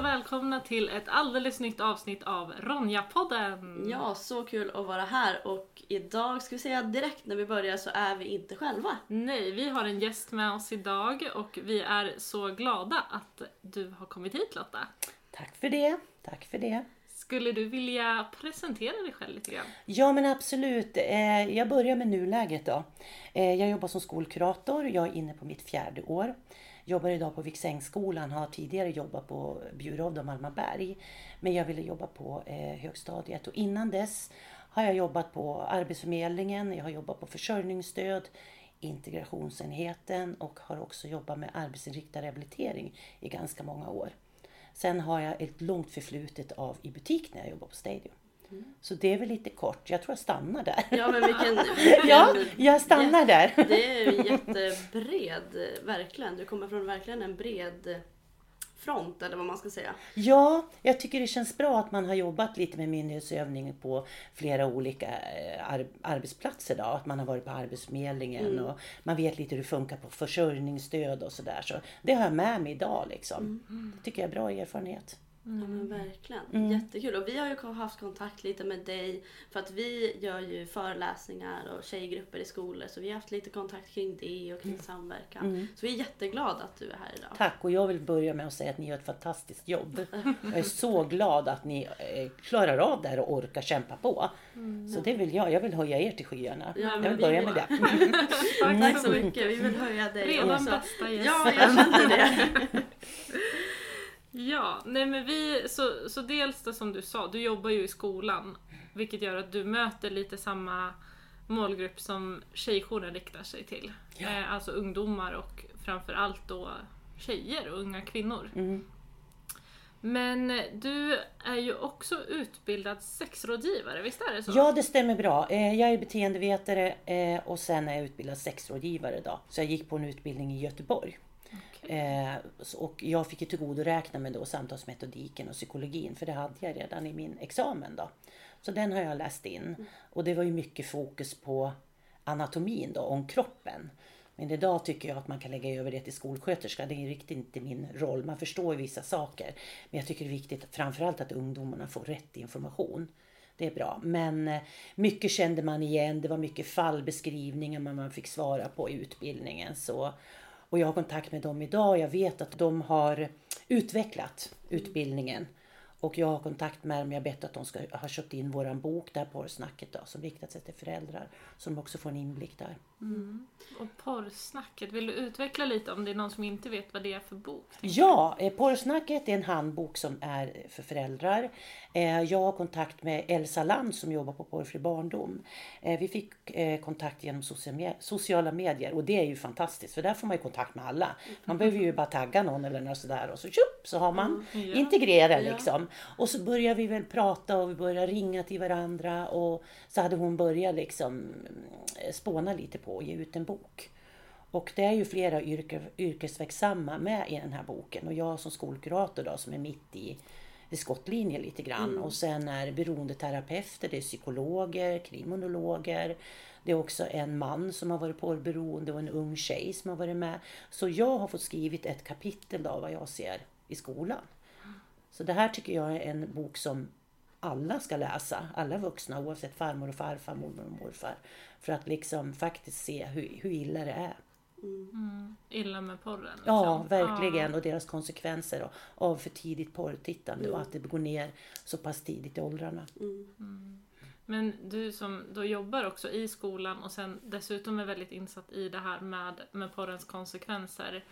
och välkomna till ett alldeles nytt avsnitt av Ronja-podden! Ja, så kul att vara här och idag ska vi säga direkt när vi börjar så är vi inte själva. Nej, vi har en gäst med oss idag och vi är så glada att du har kommit hit Lotta. Tack för det. Tack för det. Skulle du vilja presentera dig själv lite grann? Ja men absolut. Eh, jag börjar med nuläget då. Eh, jag jobbar som skolkurator. Jag är inne på mitt fjärde år. Jobbar idag på Viksängsskolan, har tidigare jobbat på Bjurovd och Malmaberg. Men jag ville jobba på eh, högstadiet och innan dess har jag jobbat på Arbetsförmedlingen, jag har jobbat på försörjningsstöd, integrationsenheten och har också jobbat med arbetsinriktad rehabilitering i ganska många år. Sen har jag ett långt förflutet av i butik när jag jobbar på Stadium. Mm. Så det är väl lite kort. Jag tror jag stannar där. Ja, men vilken, vilken ja, jag stannar där. Det är jättebred, verkligen. Du kommer från verkligen en bred front eller vad man ska säga. Ja, jag tycker det känns bra att man har jobbat lite med myndighetsövning på flera olika eh, ar arbetsplatser. Då. Att man har varit på Arbetsförmedlingen mm. och man vet lite hur det funkar på försörjningsstöd och sådär. Så det har jag med mig idag liksom. Mm. Det tycker jag är bra erfarenhet. Mm. Ja men verkligen. Mm. Jättekul. Och vi har ju haft kontakt lite med dig för att vi gör ju föreläsningar och tjejgrupper i skolor. Så vi har haft lite kontakt kring det och kring mm. samverkan. Mm. Så vi är jätteglada att du är här idag. Tack och jag vill börja med att säga att ni gör ett fantastiskt jobb. jag är så glad att ni eh, klarar av det här och orkar kämpa på. Mm. Så det vill jag. Jag vill höja er till skyarna. Ja, jag vill börja med det. Tack så mycket. Vi vill höja dig Redan också. bästa gästen. Ja, jag känner det. Ja, nej men vi, så, så dels det som du sa, du jobbar ju i skolan. Vilket gör att du möter lite samma målgrupp som tjejjouren riktar sig till. Ja. Eh, alltså ungdomar och framförallt då tjejer och unga kvinnor. Mm. Men du är ju också utbildad sexrådgivare, visst är det så? Ja, det stämmer bra. Eh, jag är beteendevetare eh, och sen är jag utbildad sexrådgivare. Då. Så jag gick på en utbildning i Göteborg. Eh, och jag fick ju tillgodoräkna mig då samtalsmetodiken och psykologin för det hade jag redan i min examen då. Så den har jag läst in. Mm. Och det var ju mycket fokus på anatomin då, om kroppen. Men idag tycker jag att man kan lägga över det till skolsköterska. Det är riktigt inte min roll. Man förstår vissa saker. Men jag tycker det är viktigt framförallt att ungdomarna får rätt information. Det är bra. Men eh, mycket kände man igen. Det var mycket fallbeskrivningar man fick svara på i utbildningen. Så och jag har kontakt med dem idag. och Jag vet att de har utvecklat utbildningen. Och jag har kontakt med dem. Jag har bett att de ska ha köpt in våran bok, där porrsnacket då, som riktar sig till föräldrar. Så de också får en inblick där. Mm. Och porrsnacket, vill du utveckla lite om det är någon som inte vet vad det är för bok? Ja, eh, porrsnacket är en handbok som är för föräldrar. Eh, jag har kontakt med Elsa Land som jobbar på Porrfri barndom. Eh, vi fick kontakt genom sociala medier och det är ju fantastiskt för där får man ju kontakt med alla. Man behöver ju bara tagga någon eller något sådär och så tjup, så har man mm, ja. integrerat liksom. Och så börjar vi väl prata och vi börjar ringa till varandra och så hade hon börjat liksom spåna lite på och ge ut en bok. Och det är ju flera yrke, yrkesverksamma med i den här boken och jag som skolkurator då som är mitt i, i skottlinjen lite grann. Mm. Och sen är det beroendeterapeuter, det är psykologer, kriminologer. Det är också en man som har varit porrberoende och en ung tjej som har varit med. Så jag har fått skrivit ett kapitel av vad jag ser i skolan. Så det här tycker jag är en bok som alla ska läsa, alla vuxna oavsett farmor och farfar, mormor och morfar. För att liksom faktiskt se hur, hur illa det är. Mm. Illa med porren? Liksom. Ja, verkligen. Ja. Och deras konsekvenser av för tidigt porrtittande mm. och att det går ner så pass tidigt i åldrarna. Mm. mm. Men du som då jobbar också i skolan och sen dessutom är väldigt insatt i det här med, med porrens konsekvenser.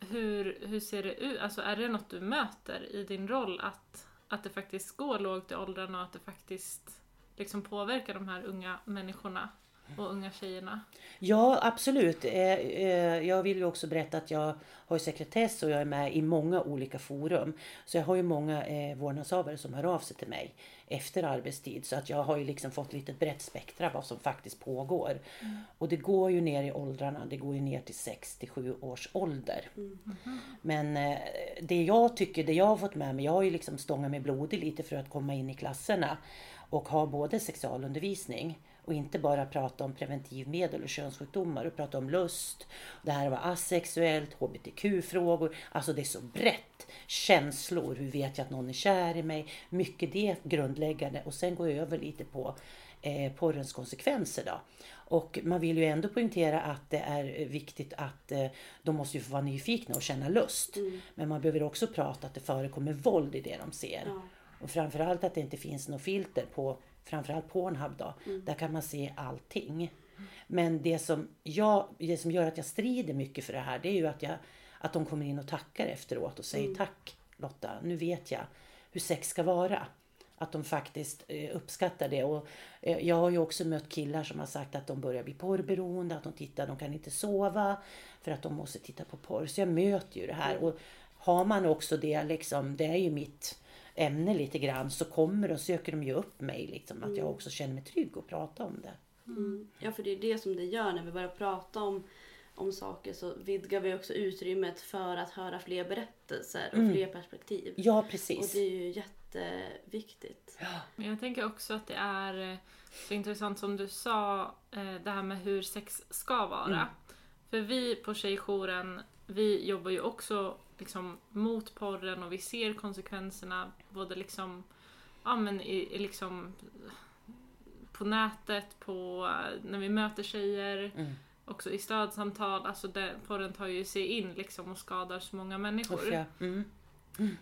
Hur, hur ser det ut? Alltså är det något du möter i din roll att, att det faktiskt går lågt i åldrarna och att det faktiskt liksom påverkar de här unga människorna och unga tjejerna? Ja, absolut. Eh, eh, jag vill ju också berätta att jag har sekretess och jag är med i många olika forum. Så jag har ju många eh, vårdnadshavare som hör av sig till mig efter arbetstid. Så att jag har ju liksom fått lite brett spektra vad som faktiskt pågår. Mm. Och det går ju ner i åldrarna. Det går ju ner till 67 års ålder. Mm. Men det jag tycker, det jag har fått med mig, jag har ju liksom stångat mig blodig lite för att komma in i klasserna och ha både sexualundervisning och inte bara prata om preventivmedel och könssjukdomar och prata om lust. Det här var asexuellt, hbtq-frågor, alltså det är så brett. Känslor, hur vet jag att någon är kär i mig? Mycket det grundläggande och sen gå över lite på eh, porrens konsekvenser då. Och man vill ju ändå poängtera att det är viktigt att eh, de måste ju få vara nyfikna och känna lust. Mm. Men man behöver också prata att det förekommer våld i det de ser. Ja. Och framförallt att det inte finns något filter på framförallt Pornhub då. Mm. Där kan man se allting. Men det som, jag, det som gör att jag strider mycket för det här det är ju att, jag, att de kommer in och tackar efteråt och säger Mm. tack Lotta, nu vet jag hur sex ska vara. Att de faktiskt eh, uppskattar det. Och, eh, jag har ju också mött killar som har sagt att de börjar bli porrberoende, att de tittar, de kan inte sova för att de måste titta på porr. Så jag möter ju det här. Och har man också det, liksom, det är ju mitt ämne lite grann, så kommer och söker de ju upp mig. Liksom, att jag också känner mig trygg och prata om det. Mm. Ja, för det är det som det gör när vi börjar prata om, om saker så vidgar vi också utrymmet för att höra fler berättelser och Mm. fler perspektiv. Ja, Och precis. det är ju jätteviktigt. Men jag tänker också att det är eh, så intressant som du sa, eh, det här med hur sex ska vara. Mm. För vi på Tjejjouren, vi jobbar ju också liksom mot porren och vi ser konsekvenserna både liksom, ja men i, i liksom på nätet, på när vi möter tjejer, Mm. också i stödsamtal. Alltså det, porren tar ju sig in liksom och skadar så många människor. Ja. Mm.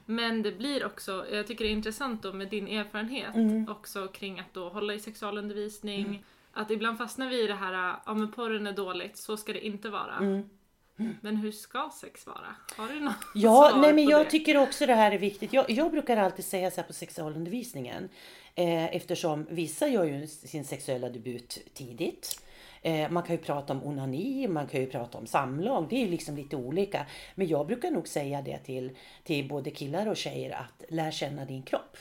Men det blir också, jag tycker det är intressant då med din erfarenhet Mm. också kring att då hålla i sexualundervisning. Att ibland fastnar vi i det här, ja men porren är dåligt, så ska det inte vara. Men hur ska sex vara? Har du något Ja, svar nej, men jag det? tycker också det här är viktigt. Jag, jag brukar alltid säga så här på sexualundervisningen. Eh, eftersom vissa gör ju sin sexuella debut tidigt. Eh, man kan ju prata om onani, man kan ju prata om samlag. Det är ju liksom lite olika. Men jag brukar nog säga det till, till både killar och tjejer att lär känna din kropp.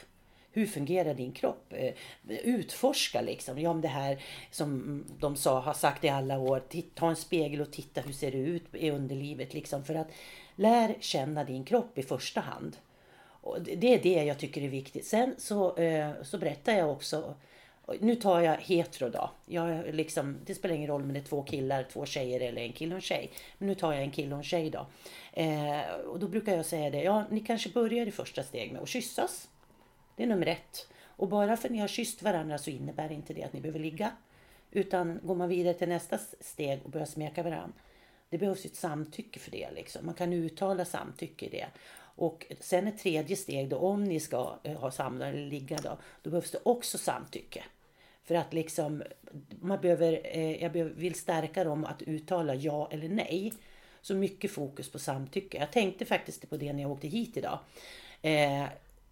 Hur fungerar din kropp? Eh, utforska liksom. Ja, om det här som de sa, har sagt i alla år. Ta en spegel och titta hur ser det ut i underlivet. Liksom, för att lär känna din kropp i första hand. Och det är det jag tycker är viktigt. Sen så, eh, så berättar jag också. Nu tar jag hetero då. Jag liksom, det spelar ingen roll om det är två killar, två tjejer eller en kille och en tjej. Men nu tar jag en kille och en tjej då. Eh, och då brukar jag säga det. Ja, ni kanske börjar i första steg med att kyssas. Det är nummer ett. Och bara för att ni har kysst varandra så innebär inte det att ni behöver ligga. Utan går man vidare till nästa steg och börjar smeka varandra. Det behövs ett samtycke för det. Liksom. Man kan uttala samtycke i det. Och sen ett tredje steg då, om ni ska eh, ha samlag eller ligga då, då behövs det också samtycke. För att liksom, man behöver, eh, jag behöver, vill stärka dem att uttala ja eller nej. Så mycket fokus på samtycke. Jag tänkte faktiskt på det när jag åkte hit idag. Eh,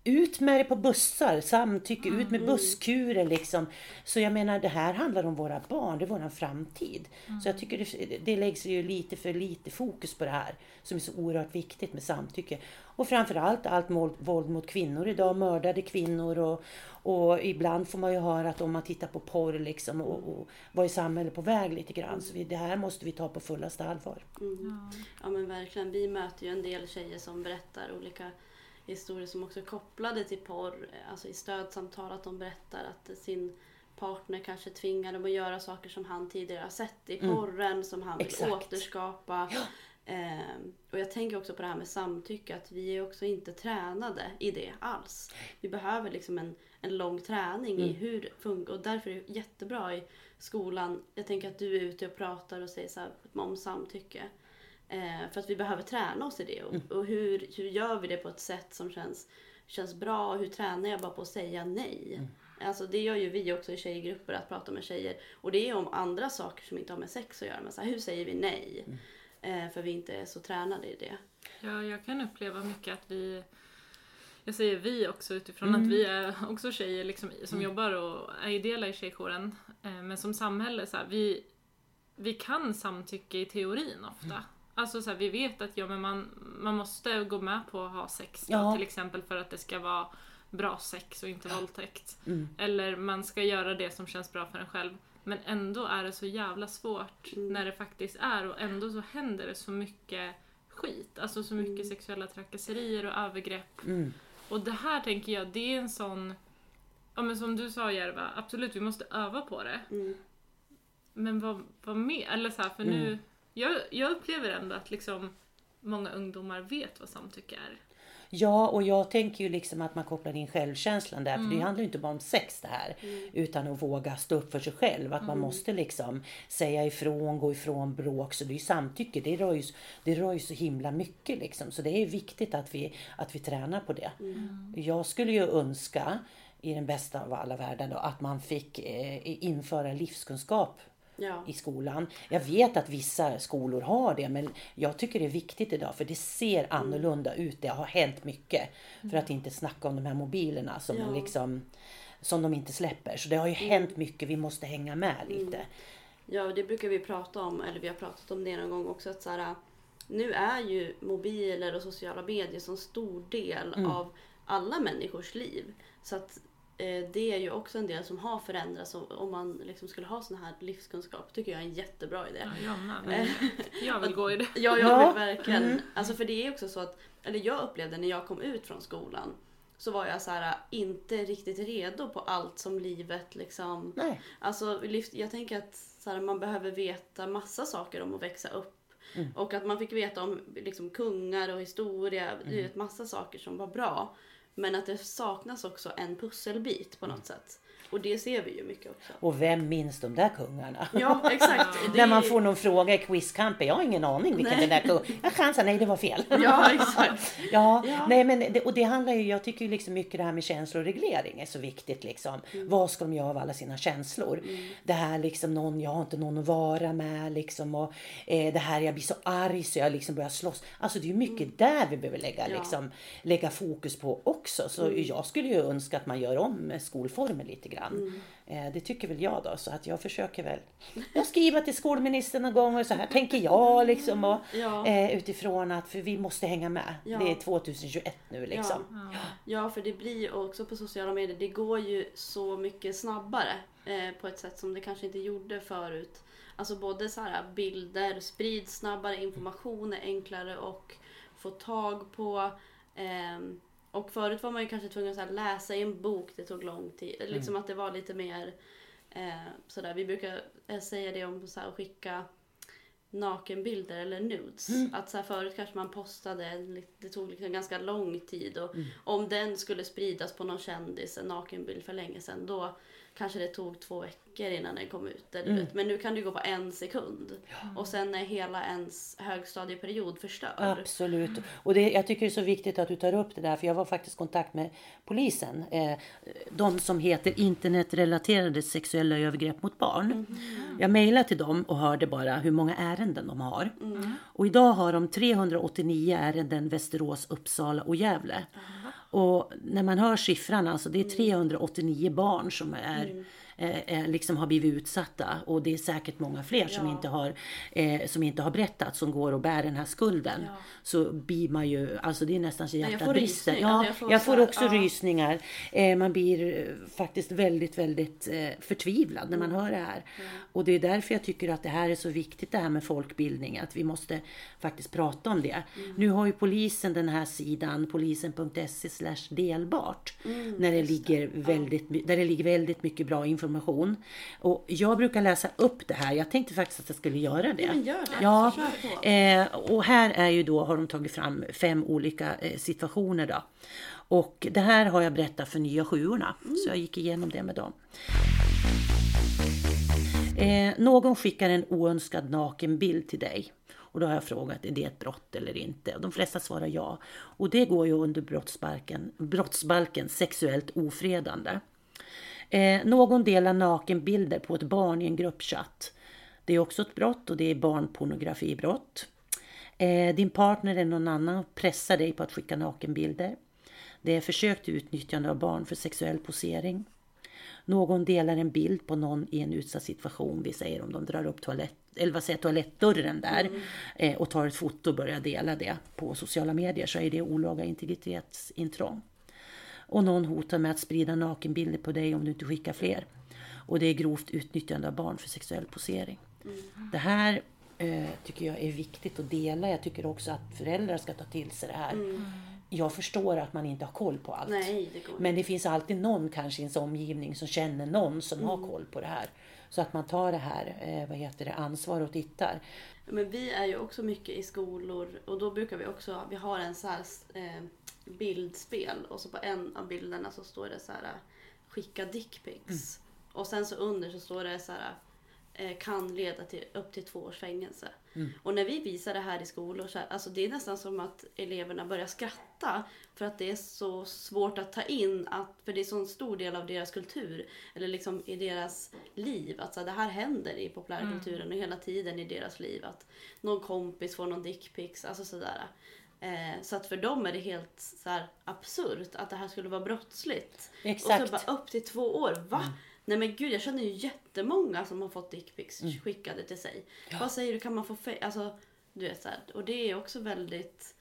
ut med det på bussar, samtycke, ut med busskurer liksom. Så jag menar det här handlar om våra barn, det är våran framtid. Så jag tycker det, det läggs ju lite för lite fokus på det här som är så oerhört viktigt med samtycke. Och framförallt allt mål- våld mot kvinnor idag, mördade kvinnor och, och ibland får man ju höra att om man tittar på porr liksom och, och vad är samhället på väg lite grann. Så vi, det här måste vi ta på fullaste allvar. Mm. Ja men verkligen. Vi möter ju en del tjejer som berättar olika historier som också är kopplade till porr. Alltså i stödsamtal att de berättar att sin partner kanske tvingar dem att göra saker som han tidigare har sett i porren som han vill Exakt. återskapa. Ehm, och jag tänker också på det här med samtycke att vi är också inte tränade i det alls. Vi behöver liksom en, en lång träning i hur det funkar och därför är det jättebra i skolan. Jag tänker att du är ute och pratar och säger så här om samtycke. Eh, för att vi behöver träna oss i det. Och, och hur, hur gör vi det på ett sätt som känns, känns bra? Hur tränar jag bara på att säga nej? Alltså det gör ju vi också i tjejgrupper, att prata med tjejer. Och det är om andra saker som inte har med sex att göra. Men så här, hur säger vi nej? Eh, för vi inte är så tränade i det. Ja, jag kan uppleva mycket att vi jag säger vi också utifrån Mm. att vi är också tjejer liksom, som jobbar och är ideella i tjejjouren. Eh, Men som samhälle, så här, vi, vi kan samtycke i teorin ofta. Mm. Alltså så här, vi vet att ja, men man, man måste gå med på att ha sex då, Ja. till exempel för att det ska vara bra sex och inte våldtäkt. Mm. Eller man ska göra det som känns bra för en själv. Men ändå är det så jävla svårt när det faktiskt är och ändå så händer det så mycket skit. Alltså så mycket sexuella trakasserier och övergrepp. Mm. Och det här tänker jag, det är en sån... Ja men som du sa Järva, absolut vi måste öva på det. Mm. men vad, vad mer? Eller så här, för nu, jag, jag upplever ändå att liksom många ungdomar vet vad samtycke är. Ja, och jag tänker ju liksom att man kopplar in självkänslan där. För det handlar ju inte bara om sex det här. Utan att våga stå upp för sig själv. Att man måste liksom säga ifrån, gå ifrån bråk. Så det är ju samtycke. Det rör ju, det rör ju så himla mycket liksom. Så det är viktigt att vi, att vi tränar på det. Jag skulle ju önska i den bästa av alla världar då, att man fick eh, införa livskunskap Ja. i skolan. Jag vet att vissa skolor har det men jag tycker det är viktigt idag för det ser annorlunda ut. Det har hänt mycket. För att inte snacka om de här mobilerna som, Ja. liksom, som de inte släpper. Så det har ju hänt mycket. Vi måste hänga med lite. Ja, det brukar vi prata om, eller vi har pratat om det någon gång också. Att så här, nu är ju mobiler och sociala medier så stor del av alla människors liv. Så att det är ju också en del som har förändrats. Om man liksom skulle ha sån här livskunskap tycker jag är en jättebra idé. Ja, jag med. Jag vill gå i det. Ja, jag Ja. vill verkligen. Alltså för det är också så att, eller jag upplevde när jag kom ut från skolan så var jag så här inte riktigt redo på allt som livet liksom Nej. Alltså, liv- jag tänker att så här, man behöver veta massa saker om att växa upp. Och att man fick veta om liksom, kungar och historia, vet massa saker som var bra. Men att det saknas också en pusselbit på något sätt. Och det ser vi ju mycket också. Och vem minns de där kungarna? Ja, exakt. När man får någon fråga i quizkampen. Jag har ingen aning vilken den där kung... Jag chansar, nej det var fel. Ja, exakt. Ja, Ja. nej men det, och det handlar ju, jag tycker ju liksom mycket det här med känsloreglering är så viktigt liksom. Mm. Vad ska de göra av alla sina känslor? Det här liksom någon, jag har inte någon att vara med liksom och eh, det här jag blir så arg så jag liksom börjar slåss. Alltså det är ju mycket där vi behöver lägga Mm. Ja. Mm. liksom, lägga fokus på också. Så jag skulle ju önska att man gör om skolformen lite grann. Mm. Eh, det tycker väl jag då, så att jag försöker väl jag skriva till skolministern någon gång och så här tänker jag liksom och, Ja. eh, utifrån att för vi måste hänga med. Ja. Det är 2021 nu liksom. Ja, för det blir också på sociala medier, det går ju så mycket snabbare eh, på ett sätt som det kanske inte gjorde förut. Alltså både så här bilder sprids snabbare, information är enklare och få tag på. ehm, och förut var man ju kanske tvungen att läsa i en bok, det tog lång tid. Liksom att det var lite mer eh, sådär. Vi brukar eh, säga det om så här, att skicka nakenbilder eller nudes. Att så här, förut kanske man postade, det tog liksom ganska lång tid och om den skulle spridas på någon kändis, en nakenbild för länge sedan, då kanske det tog två veckor innan den kom ut. Eller, vet. Men nu kan det gå på en sekund. Och sen är hela ens högstadieperiod förstörd. Absolut. Och det, jag tycker det är så viktigt att du tar upp det där, för jag var faktiskt i kontakt med polisen. Eh, de som heter internetrelaterade sexuella övergrepp mot barn. Jag mejlade till dem och hörde bara hur många ärenden de har. Och idag har de 389 ärenden Västerås, Uppsala och Gävle. Och när man hör siffran, alltså det är 389 barn som är eh, eh, liksom har blivit utsatta och det är säkert många fler som, Ja. inte har, eh, som inte har berättat som går och bär den här skulden. Ja. Så blir man ju, alltså det är nästan så jag hjärtat får brister. Ja, Jag jag får får, så här, också ja. rysningar. Eh, man blir eh, faktiskt väldigt, väldigt eh, förtvivlad när man Mm. hör det här. Och det är därför jag tycker att det här är så viktigt det här med folkbildning, att vi måste faktiskt prata om det. Mm. Nu har ju polisen den här sidan, polisen.se delbart, Mm, när det ligger väldigt, my- där det ligger väldigt mycket bra information. Och jag brukar läsa upp det här, jag tänkte faktiskt att jag skulle göra det. Ja, men gör det. Ja, eh, och här är ju då, har de tagit fram fem olika eh, situationer då. Och det här har jag berättat för nya sjuorna, så jag gick igenom det med dem. Eh, någon skickar en oönskad nakenbild till dig. Och då har jag frågat, är det ett brott eller inte? Och de flesta svarar ja. Och det går ju under brottsbalken, brottsbalken sexuellt ofredande. Eh, någon delar nakenbilder på ett barn i en gruppchatt. Det är också ett brott och det är barnpornografibrott. Eh, din partner eller någon annan pressar dig på att skicka nakenbilder. Det är försök till utnyttjande av barn för sexuell posering. Någon delar en bild på någon i en utsatt situation. Vi säger om de drar upp toalett, eller vad säger, toalettdörren där eh, och tar ett foto och börjar dela det på sociala medier så är det olaga integritetsintrång. Och någon hotar med att sprida nakenbilder på dig om du inte skickar fler. Och det är grovt utnyttjande av barn för sexuell posering. Det här eh, tycker jag är viktigt att dela. Jag tycker också att föräldrar ska ta till sig det här. Jag förstår att man inte har koll på allt. Nej, det Men det finns alltid någon kanske i ens omgivning som känner någon som har koll på det här. Så att man tar det här eh, vad heter det, ansvar och tittar. Men vi är ju också mycket i skolor och då brukar vi också, vi har en så här eh, bildspel och så på en av bilderna så står det så här skicka dickpics. Mm. Och sen så under så står det så här eh, kan leda till upp till två års fängelse. Mm. Och när vi visar det här i skolor så här, alltså det är nästan som att eleverna börjar skratta för att det är så svårt att ta in, att, för det är så en stor del av deras kultur, eller liksom i deras liv. Att så här, det här händer i populärkulturen mm. och hela tiden i deras liv. Att någon kompis får någon dickpics, alltså sådär. Eh, så att för dem är det helt så här, absurt att det här skulle vara brottsligt. Exakt. Och så bara upp till två år. Va? Mm. Nej men gud jag känner ju jättemånga som har fått dickpics mm. skickade till sig. Ja. Vad säger du, kan man få Alltså, du vet så här, Och det är också väldigt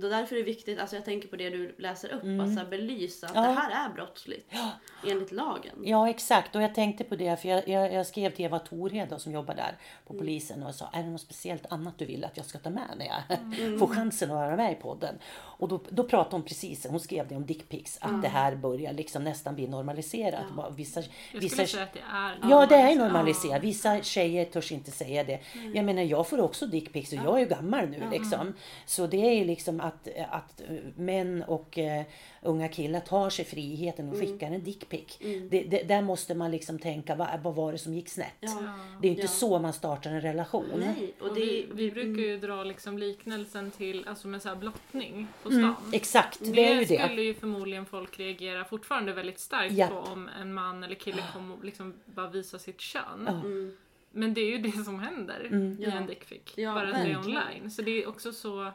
då därför är det viktigt, alltså jag tänker på det du läser upp, mm. att belysa att ja. det här är brottsligt ja. enligt lagen. Ja exakt och jag tänkte på det för jag, jag, jag skrev till Eva Torhed som jobbar där på mm. polisen och sa är det något speciellt annat du vill att jag ska ta med när jag mm. får chansen att vara med i podden. Och då, då pratade hon precis, hon skrev det om dickpics, att mm. det här börjar liksom nästan bli normaliserat. Ja. Vissa, jag vissa, säga att det är Ja det är normaliserat. Vissa tjejer törs inte säga det. Mm. Jag menar jag får också dickpics och jag är ju gammal nu liksom. Så det är ju liksom att, att män och uh, unga killar tar sig friheten och mm. skickar en dickpic. Mm. Det, det, där måste man liksom tänka, vad, vad var det som gick snett? Ja. Det är inte ja. så man startar en relation. Nej, och, och det, vi, vi, brukar ju dra liksom liknelsen till alltså med så här blottning på mm, stan. Mm, exakt, det, det är ju det. skulle ju förmodligen folk reagera fortfarande väldigt starkt Japp. på om en man eller kille kom och liksom bara visar sitt kön. Mm. Men det är ju det som händer mm. i en dickpic. Ja, bara att det är online. Så det är också så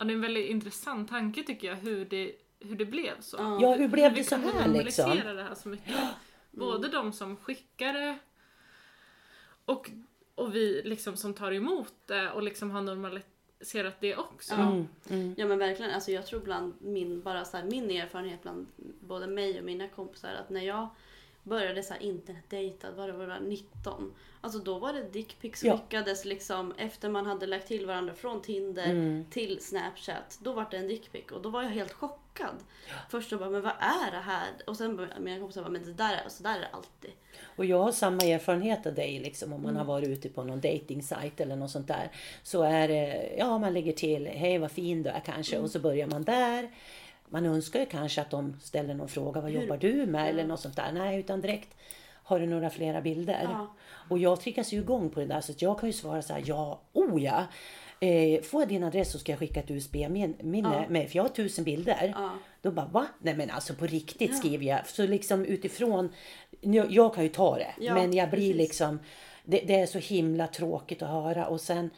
Ja, det är en väldigt intressant tanke tycker jag hur det hur det blev så. Ja, hur blev det så här liksom? det här så mycket. Både de som skickar det och, och vi liksom som tar emot det och liksom har normaliserat det också. Mm, mm. Ja men verkligen, alltså jag tror bland min, bara så här, min erfarenhet bland både mig och mina kompisar att när jag började så här internetdejta, var det var 19. Alltså då var det dickpics ja. skickades liksom efter man hade lagt till varandra från Tinder mm. till Snapchat. Då var det en dickpic och då var jag helt chockad. Ja. Först så bara, men vad är det här? Och sen mina kompisar bara, men det där är, så där är det alltid. Och jag har samma erfarenhet av dig liksom om man mm. har varit ute på någon dating eller något sånt där. Så är det, ja man lägger till, hej vad fin du är kanske mm. och så börjar man där. Man önskar ju kanske att de ställer någon fråga, vad Hur? jobbar du med? Eller något sånt där. Nej, utan direkt har du några flera bilder? Ja. Och jag triggas ju igång på det där så att jag kan ju svara så här, ja, oh ja. Eh, får jag din adress så ska jag skicka ett USB-minne ja. med, för jag har tusen bilder. Ja. Då bara, va? Nej men alltså på riktigt ja. skriver jag. Så liksom utifrån, jag kan ju ta det, men jag blir precis. liksom, det, det, är så himla tråkigt att höra. Och sen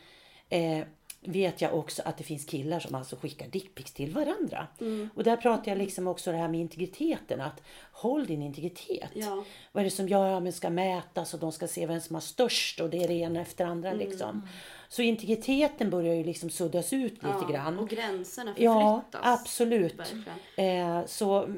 eh, vet jag också att det finns killar som alltså skickar dickpics till varandra. Mm. Och där pratar jag liksom också det här med integriteten. Att håll din integritet. Ja. Vad är det som gör att man ska mätas och de ska se vem som har störst och det är det ena efter andra mm. liksom. Så integriteten börjar ju liksom suddas ut lite ja, grann. Och gränserna förflyttas. Ja, absolut. Eh, så,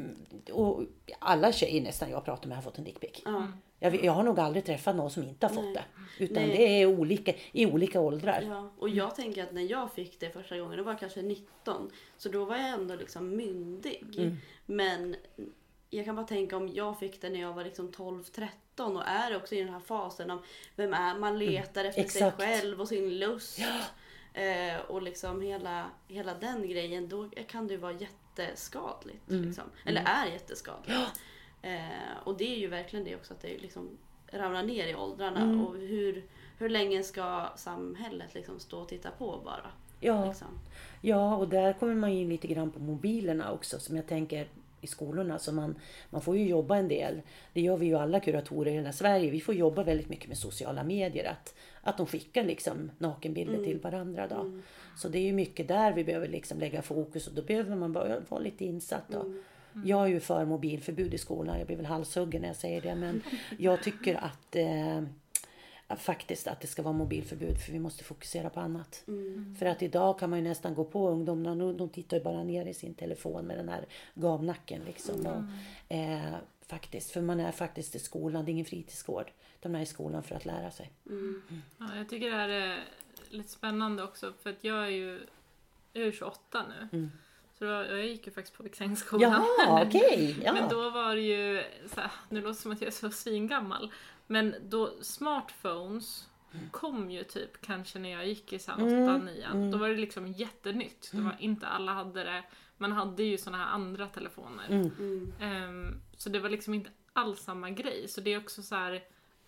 och alla tjejer nästan jag pratar med har fått en dickpic. Ja. Jag, jag, har nog aldrig träffat någon som inte har Nej. fått det. Utan Nej. det är olika, i olika åldrar. Ja, och jag tänker att när jag fick det första gången, då var jag kanske 19. Så då var jag ändå liksom myndig. Mm. Men jag kan bara tänka om jag fick det när jag var liksom 12-13 och är också i den här fasen av vem är man mm. letar mm. efter Exakt. sig själv och sin lust. Ja. Eh, och liksom hela, hela den grejen, då kan det ju vara jätteskadligt. Mm. Liksom. Eller mm. är jätteskadligt. Ja. Eh, och det är ju verkligen det också att det liksom ramlar ner i åldrarna. Mm. Och hur, hur länge ska samhället liksom stå och titta på bara? Ja. Liksom. ja, och där kommer man in lite grann på mobilerna också som jag tänker i skolorna. Så man, man får ju jobba en del. Det gör vi ju alla kuratorer i hela Sverige. Vi får jobba väldigt mycket med sociala medier. Att, att de skickar liksom nakenbilder mm. till varandra. Då. Mm. Så det är ju mycket där vi behöver liksom lägga fokus och då behöver man vara lite insatt. Då. Mm. Mm. Jag är ju för mobilförbud i skolan. Jag blir väl halshuggen när jag säger det. Men jag tycker att eh, faktiskt att det ska vara mobilförbud för vi måste fokusera på annat. Mm. För att idag kan man ju nästan gå på ungdomarna. De tittar ju bara ner i sin telefon med den här gavnacken liksom. Mm. Och, eh, faktiskt, för man är faktiskt i skolan. Det är ingen fritidsgård. De är i skolan för att lära sig. Mm. Ja, jag tycker det här är lite spännande också för att jag är ju jag är 28 nu. Mm. Då, jag gick ju faktiskt på Viksängsskolan. Ja. Okay. Ja. Men då var det ju, så här, nu låter det som att jag är så svingammal. Men då smartphones kom ju typ kanske när jag gick i så här Mm, 8 9 Då var det liksom jättenytt. Det var inte alla hade det. Man hade ju såna här andra telefoner. Mm. Ehm, så det var liksom inte alls samma grej. Så det är också så här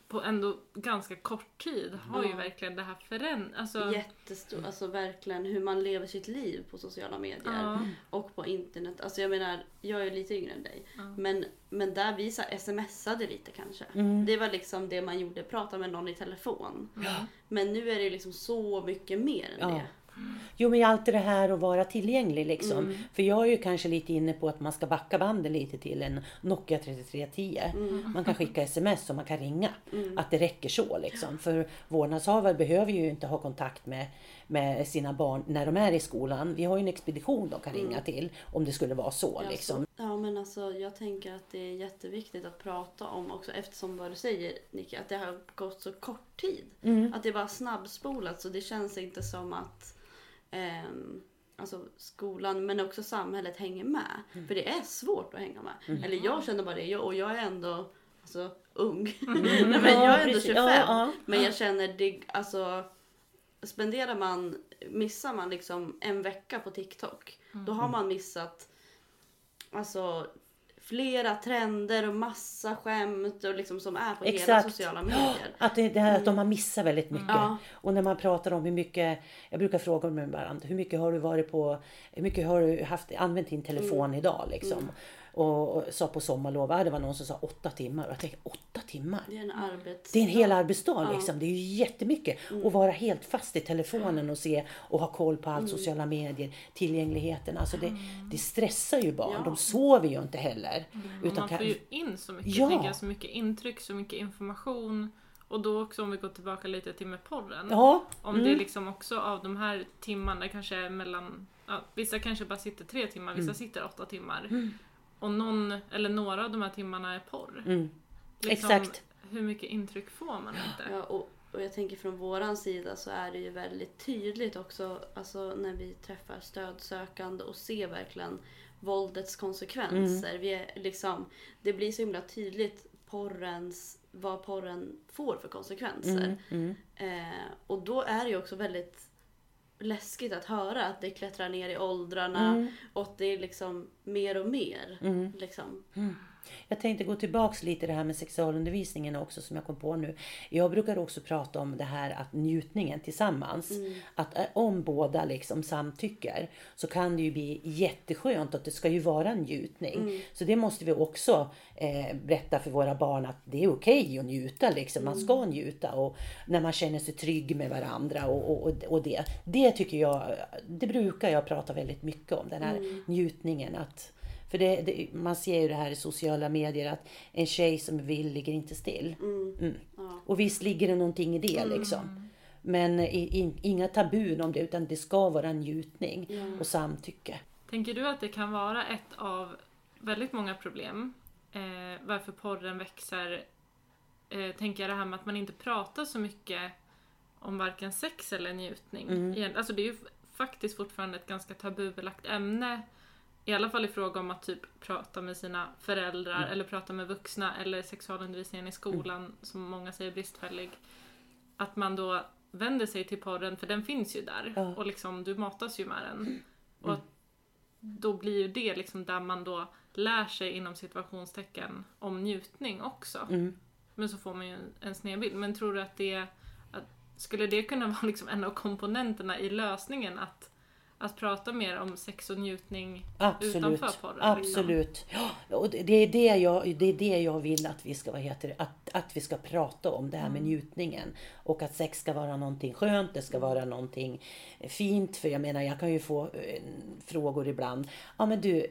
på ändå ganska kort tid har ju Ja. verkligen det här förändrats. Alltså, Jättestor, alltså verkligen hur man lever sitt liv på sociala medier. ja, Och på internet. Alltså jag menar, jag är lite yngre än dig. Ja. Men, men där vi så smsade lite kanske. Mm. Det var liksom det man gjorde, prata med någon i telefon. mm, Men nu är det liksom så mycket mer än Ja. det. Jo men alltid det här att vara tillgänglig liksom. Mm. För jag är ju kanske lite inne på att man ska backa banden lite till en Nokia 3310. Mm. Man kan skicka sms och man kan ringa. Att det räcker så liksom. För vårdnadshavare behöver ju inte ha kontakt med, med sina barn när de är i skolan. Vi har ju en expedition de kan ringa till om det skulle vara så Ja, liksom. ja men alltså jag tänker att det är jätteviktigt att prata om också eftersom vad du säger Nicky, att det har gått så kort tid. Mm. Att det bara snabbspolat så det känns inte som att alltså skolan men också samhället hänger med. Mm. För det är svårt att hänga med. Eller jag känner bara det jag- och jag är ändå alltså, ung. Nej, men Mm. Ja, jag är ändå precis. 25. Ja, ja. Men jag känner det, alltså spenderar man, missar man liksom en vecka på TikTok. Då har man missat alltså flera trender och massa skämt och liksom som är på hela Exakt. sociala medier. Att, det, det här, att de har missat väldigt mycket. Ja. Och när man pratar om hur mycket, jag brukar fråga dem ibland, hur mycket har du varit på, hur mycket har du haft, använt din telefon idag liksom? Och, och sa på sommarlov, ah, det var någon som sa åtta timmar. Och jag tänkte, åtta timmar? Det är en arbets... Det är en hel arbetsdag liksom. Det är ju jättemycket. Att vara helt fast i telefonen och se och ha koll på allt sociala medier, tillgängligheten. Alltså det, det stressar ju barn. Ja. De sover ju inte heller. och Utan man kan, får ju in så mycket, Ja. tänker jag, så mycket intryck, så mycket information. Och då också om vi går tillbaka lite till med porren. ja, Om det liksom också av de här timmarna kanske mellan, ja, vissa kanske bara sitter tre timmar, vissa sitter åtta timmar. Och någon eller några av de här timmarna är porr. mm, Liksom, exakt. Hur mycket intryck får man inte? Ja, och, och jag tänker från våran sida så är det ju väldigt tydligt också alltså när vi träffar stödsökande och ser verkligen våldets konsekvenser. Vi är liksom, det blir så himla tydligt porrens, vad porren får för konsekvenser. Mm, Eh, och då är det ju också väldigt läskigt att höra att det klättrar ner i åldrarna Mm. och det är liksom mer och mer. Liksom. Jag tänkte gå tillbaks lite det här med sexualundervisningen också som jag kom på nu. Jag brukar också prata om det här att njutningen tillsammans. Att eh, om båda liksom samtycker så kan det ju bli jätteskönt att det ska ju vara en njutning. Så det måste vi också eh, berätta för våra barn att det är okej att njuta liksom. Man ska njuta och när man känner sig trygg med varandra och, och, och- och det. Det tycker jag, det brukar jag prata väldigt mycket om. Den här njutningen. att för det, det, man ser ju det här i sociala medier att en tjej som vill ligger inte still. Mm. Ja. Och visst ligger det någonting i det liksom. Men i, i, inga tabun om det utan det ska vara njutning och samtycke. Tänker du att det kan vara ett av väldigt många problem eh, varför porren växer? Eh, tänker jag det här med att man inte pratar så mycket om varken sex eller njutning. Igen, Alltså det är ju faktiskt fortfarande ett ganska tabubelagt ämne. I alla fall i fråga om att typ prata med sina föräldrar eller prata med vuxna eller sexualundervisningen i skolan som många säger är bristfällig. Att man då vänder sig till porren för den finns ju där Ja. och liksom du matas ju med den. Och att då blir ju det liksom där man då lär sig inom situationstecken om njutning också. Mm. Men så får man ju en, en snedbild. Men tror du att det att, skulle det kunna vara liksom en av komponenterna i lösningen att, att prata mer om sex och njutning Absolut. utanför porren? liksom? Absolut. Ja, och det, är det, jag, det är det jag vill att vi ska, vad heter det, att, att vi ska prata om, det här med njutningen. Och att sex ska vara någonting skönt, det ska vara någonting fint. För jag menar, jag kan ju få eh, frågor ibland. Ja men du,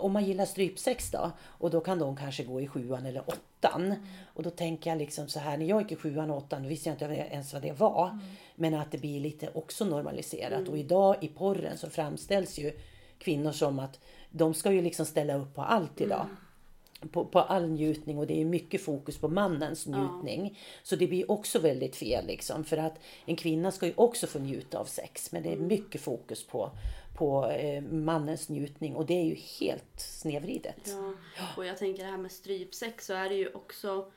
om man gillar strypsex då? Och då kan de kanske gå i sjuan eller åttan. Och då tänker jag liksom så här, när jag gick i sjuan och åttan, då visste jag inte ens vad det var. Men att det blir lite också normaliserat. Och idag i porren så framställs ju kvinnor som att de ska ju liksom ställa upp på allt idag. På, på all njutning och det är mycket fokus på mannens njutning. Så det blir också väldigt fel liksom. För att en kvinna ska ju också få njuta av sex. Men det är mycket fokus på, på eh, mannens njutning och det är ju helt snedvridet. Ja. Och jag tänker det här med strypsex så är det ju också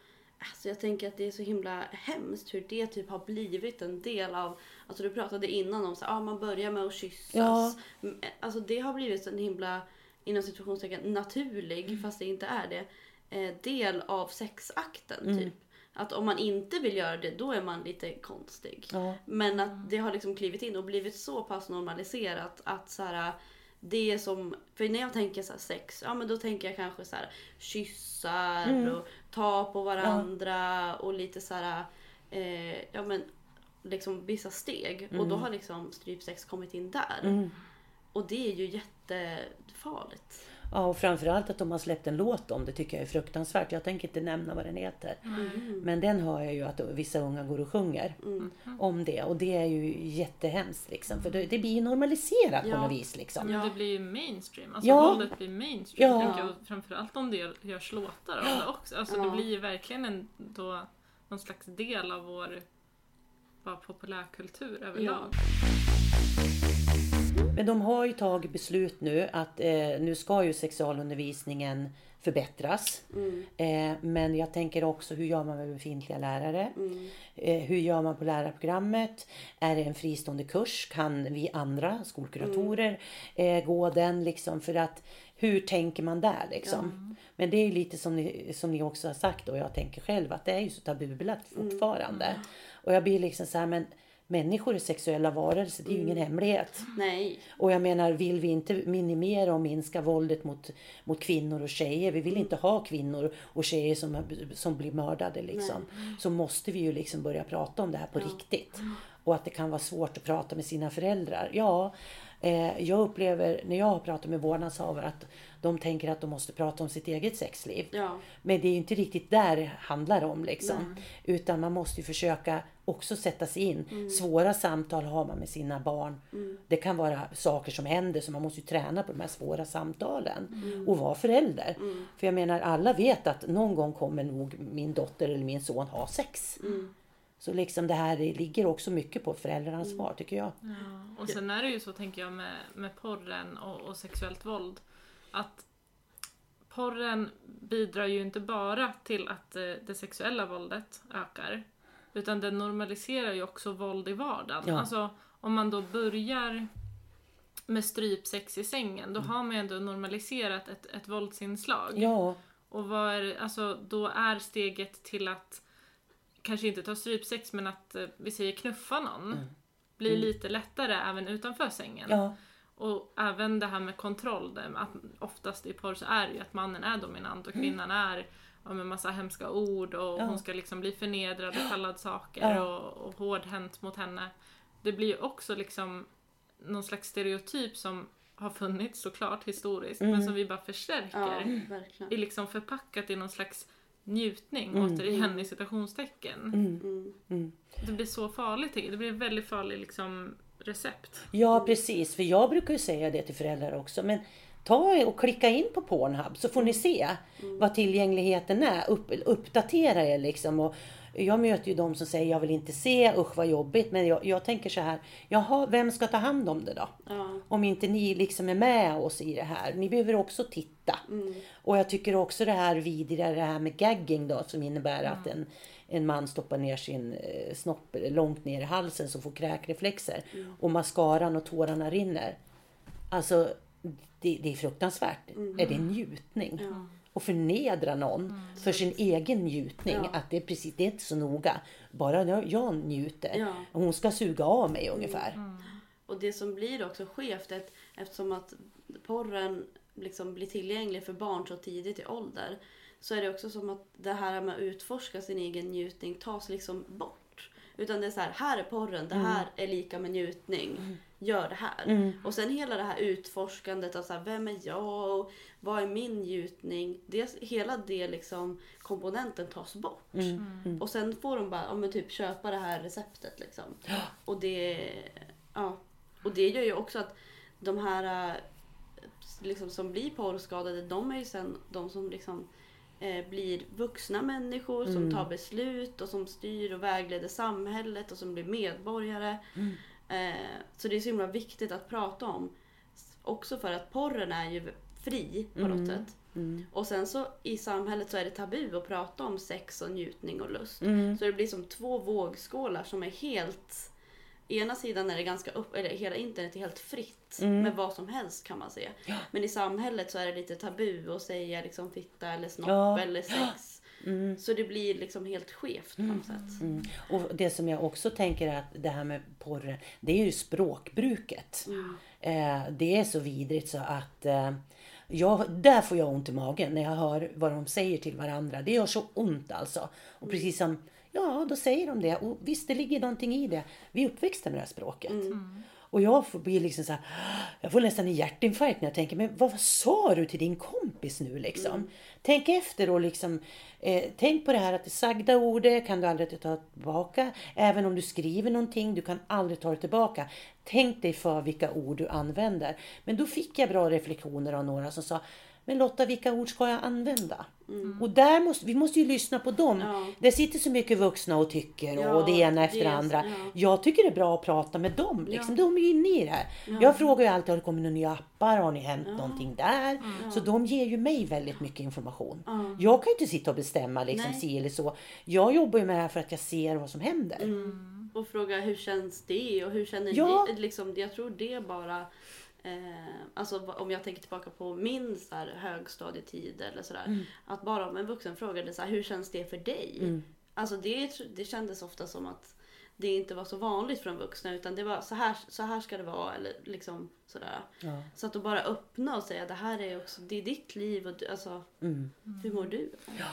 Alltså jag tänker att det är så himla hemskt hur det typ har blivit en del av... Alltså du pratade innan om att ah, man börjar med att kyssas. Ja. Mm, Alltså det har blivit en himla, inom situationstecken, naturlig, Mm. fast det inte är det, eh, del av sexakten Mm. typ. Att om man inte vill göra det, då är man lite konstig. Ja. Men att det har liksom klivit in och blivit så pass normaliserat att så här, det är som, för när jag tänker så här sex, ja men då tänker jag kanske så här kyssar Mm. och ta på varandra och lite så här, eh, ja men liksom vissa steg. Och då har liksom strypsex kommit in där. Mm. Och det är ju jättefarligt. Ja, och framförallt att de har släppt en låt om det tycker jag är fruktansvärt. Jag tänker inte nämna vad den heter. Men den hör jag ju att vissa unga går och sjunger om det. Och det är ju jättehemskt liksom. För det, det blir ju normaliserat på Ja. något vis liksom. Men Ja. det blir ju mainstream. Alltså Ja. våldet blir mainstream. Ja. tänker jag. Framförallt om det görs låtar av det också. Alltså Ja. det blir ju verkligen en, då, någon slags del av vår bara populärkultur överlag. Men de har ju tagit beslut nu att eh, nu ska ju sexualundervisningen förbättras. Mm. Eh, men jag tänker också hur gör man med befintliga lärare? Mm. Eh, hur gör man på lärarprogrammet? Är det en fristående kurs? Kan vi andra skolkuratorer eh, gå den liksom? För att hur tänker man där liksom? Men det är lite som ni, som ni också har sagt och jag tänker själv att det är ju så tabubelagt fortfarande. Och jag blir liksom så här, men människor är sexuella varelser, det är ju ingen hemlighet. Nej. Och jag menar, vill vi inte minimera och minska våldet mot, mot kvinnor och tjejer, vi vill inte ha kvinnor och tjejer som, som blir mördade liksom. Så måste vi ju liksom börja prata om det här på riktigt. Och att det kan vara svårt att prata med sina föräldrar. Ja, jag upplever när jag har pratat med vårdnadshavare att de tänker att de måste prata om sitt eget sexliv. Ja. Men det är ju inte riktigt där det handlar om liksom. Utan man måste ju försöka också sätta sig in. Svåra samtal har man med sina barn. Det kan vara saker som händer så man måste ju träna på de här svåra samtalen. Och vara förälder. För jag menar alla vet att någon gång kommer nog min dotter eller min son ha sex. Så liksom det här ligger också mycket på föräldraransvar tycker jag. Ja, och sen är det ju så tänker jag med, med porren och, och sexuellt våld. Att porren bidrar ju inte bara till att eh, det sexuella våldet ökar. Utan den normaliserar ju också våld i vardagen. Ja. Alltså om man då börjar med strypsex i sängen, då har man ju ändå normaliserat ett, ett våldsinslag. Ja, Och vad är, alltså, då är steget till att kanske inte ta strypsex men att eh, vi säger knuffa någon blir lite lättare även utanför sängen. ja, Och även det här med kontroll, att oftast i porr så är det ju att mannen är dominant och kvinnan är ja, med massa hemska ord och Ja. hon ska liksom bli förnedrad och kallad saker Ja. och, och hårdhänt mot henne. Det blir ju också liksom någon slags stereotyp som har funnits såklart historiskt men som vi bara förstärker Ja, verkligen. är liksom förpackat i någon slags njutning, Mm. återigen i citationstecken. Mm. mm. Det blir så farligt, det blir väldigt farligt liksom recept. Ja precis, för jag brukar ju säga det till föräldrar också. Men ta och klicka in på Pornhub så får ni se vad tillgängligheten är. Upp, uppdatera er liksom. Och jag möter ju de som säger jag vill inte se, usch vad jobbigt. Men jag, jag tänker så här, jaha vem ska ta hand om det då? Ja. Om inte ni liksom är med oss i det här. Ni behöver också titta. Och jag tycker också det här vidriga, det här med gagging då som innebär att en, en man stoppar ner sin eh, snopp långt ner i halsen så får kräkreflexer. Och mascaran och tårarna rinner. Alltså det, det är fruktansvärt. Är det njutning? Ja. Och förnedra någon för sin egen njutning. Ja. Att det är precis, det är inte så noga. Bara jag, njuter. Ja. Hon ska suga av mig ungefär. Och det som blir också skevt att eftersom att porren liksom blir tillgänglig för barn så tidigt i ålder så är det också som att det här med att utforska sin egen njutning tas liksom bort. Utan det är så här, här är porren, det här är lika med njutning. Gör det här. Och sen hela det här utforskandet av så här, vem är jag och vad är min njutning? Det, hela det liksom komponenten tas bort. Och sen får de bara, ja, men typ köpa det här receptet liksom. Och det, ja. Och det gör ju också att de här äh, liksom, som blir porrskadade, de är ju sen de som liksom eh, blir vuxna människor som tar beslut och som styr och vägleder samhället och som blir medborgare. Eh, så det är så himla viktigt att prata om. Också för att porren är ju fri på något sätt. Och sen så i samhället så är det tabu att prata om sex och njutning och lust. Så det blir som två vågskålar som är helt... Ena sidan är det ganska upp, eller hela internet är helt fritt med vad som helst kan man säga. Men i samhället så är det lite tabu att säga liksom fitta eller snopp Ja. eller sex. Så det blir liksom helt skevt på något sätt. Mm. Och det som jag också tänker att det här med porren, det är ju språkbruket. Eh, det är så vidrigt så att eh, jag, där får jag ont i magen när jag hör vad de säger till varandra. Det gör så ont alltså. Och precis som, ja då säger de det. Och visst det ligger någonting i det. Vi är uppväxta med det här språket. Och jag får bli liksom så här, jag får nästan en hjärtinfarkt när jag tänker, men vad, vad sa du till din kompis nu liksom? Tänk efter och liksom, eh, tänk på det här att det sagda ordet kan du aldrig ta tillbaka. Även om du skriver någonting, du kan aldrig ta det tillbaka. Tänk dig för vilka ord du använder. Men då fick jag bra reflektioner av några som sa, men Lotta, vilka ord ska jag använda? Och där måste, vi måste ju lyssna på dem. Ja. Det sitter så mycket vuxna och tycker Ja, och det ena efter det andra. ja. Jag tycker det är bra att prata med dem. Liksom. De är ju inne i det här. Jag frågar ju alltid, har det kommit några nya appar? Har ni hänt någonting där? Så de ger ju mig väldigt mycket information. Jag kan ju inte sitta och bestämma liksom, Nej. si eller så. Jag jobbar ju med det här för att jag ser vad som händer. Och fråga hur känns det och hur känner Ja. ni? Liksom, jag tror det bara... Eh, alltså om jag tänker tillbaka på min så här, högstadietid eller sådär. Mm. Att bara om en vuxen frågade så här, hur känns det för dig? Mm. Alltså det, det kändes ofta som att det inte var så vanligt från vuxna utan det var så här, så här ska det vara eller liksom sådär. Ja. Så att då bara öppna och säga det här är också, det är ditt liv och du, alltså Mm. hur mår du? Ja.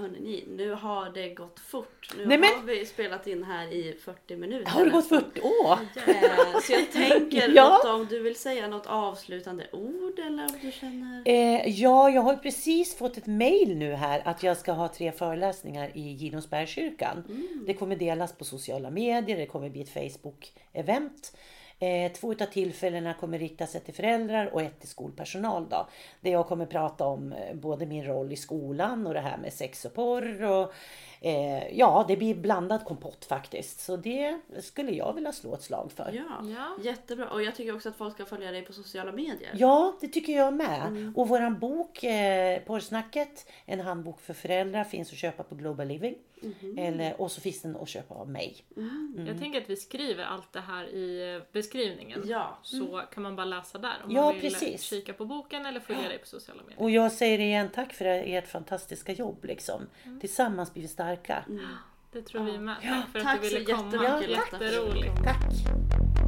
Hörrni, nu har det gått fort. Nu Nej, men- har vi spelat in här i 40 minuter. Har det gått nästan. 40 år? Eh, Så jag tänker Ja. Om du vill säga något avslutande ord eller om du känner... Eh, ja, jag har precis fått ett mail nu här att jag ska ha tre föreläsningar i Ginosbergskyrkan. Det kommer delas på sociala medier, det kommer bli ett Facebook-event. Eh, två utav tillfällena kommer rikta sig till föräldrar och ett till skolpersonal. Då, där jag kommer prata om eh, både min roll i skolan och det här med sex och porr. Och, eh, ja, det blir blandad kompott faktiskt. Så det skulle jag vilja slå ett slag för. Ja, Ja. jättebra. Och jag tycker också att folk ska följa dig på sociala medier. Ja, det tycker jag med. Och våran bok eh, Porrsnacket, en handbok för föräldrar, finns att köpa på Global Living. Eller, och så finns den att köpa av mig. Jag tänker att vi skriver allt det här i beskrivningen. Ja. Så kan man bara läsa där om Ja, man vill precis. kika på boken eller följa dig på sociala medier. Och jag säger igen tack för ert fantastiska jobb. Liksom. Tillsammans blir vi starka. Det tror vi med. Ja, Tack för tack att du så ville komma. du ville Jätteroligt. Tack!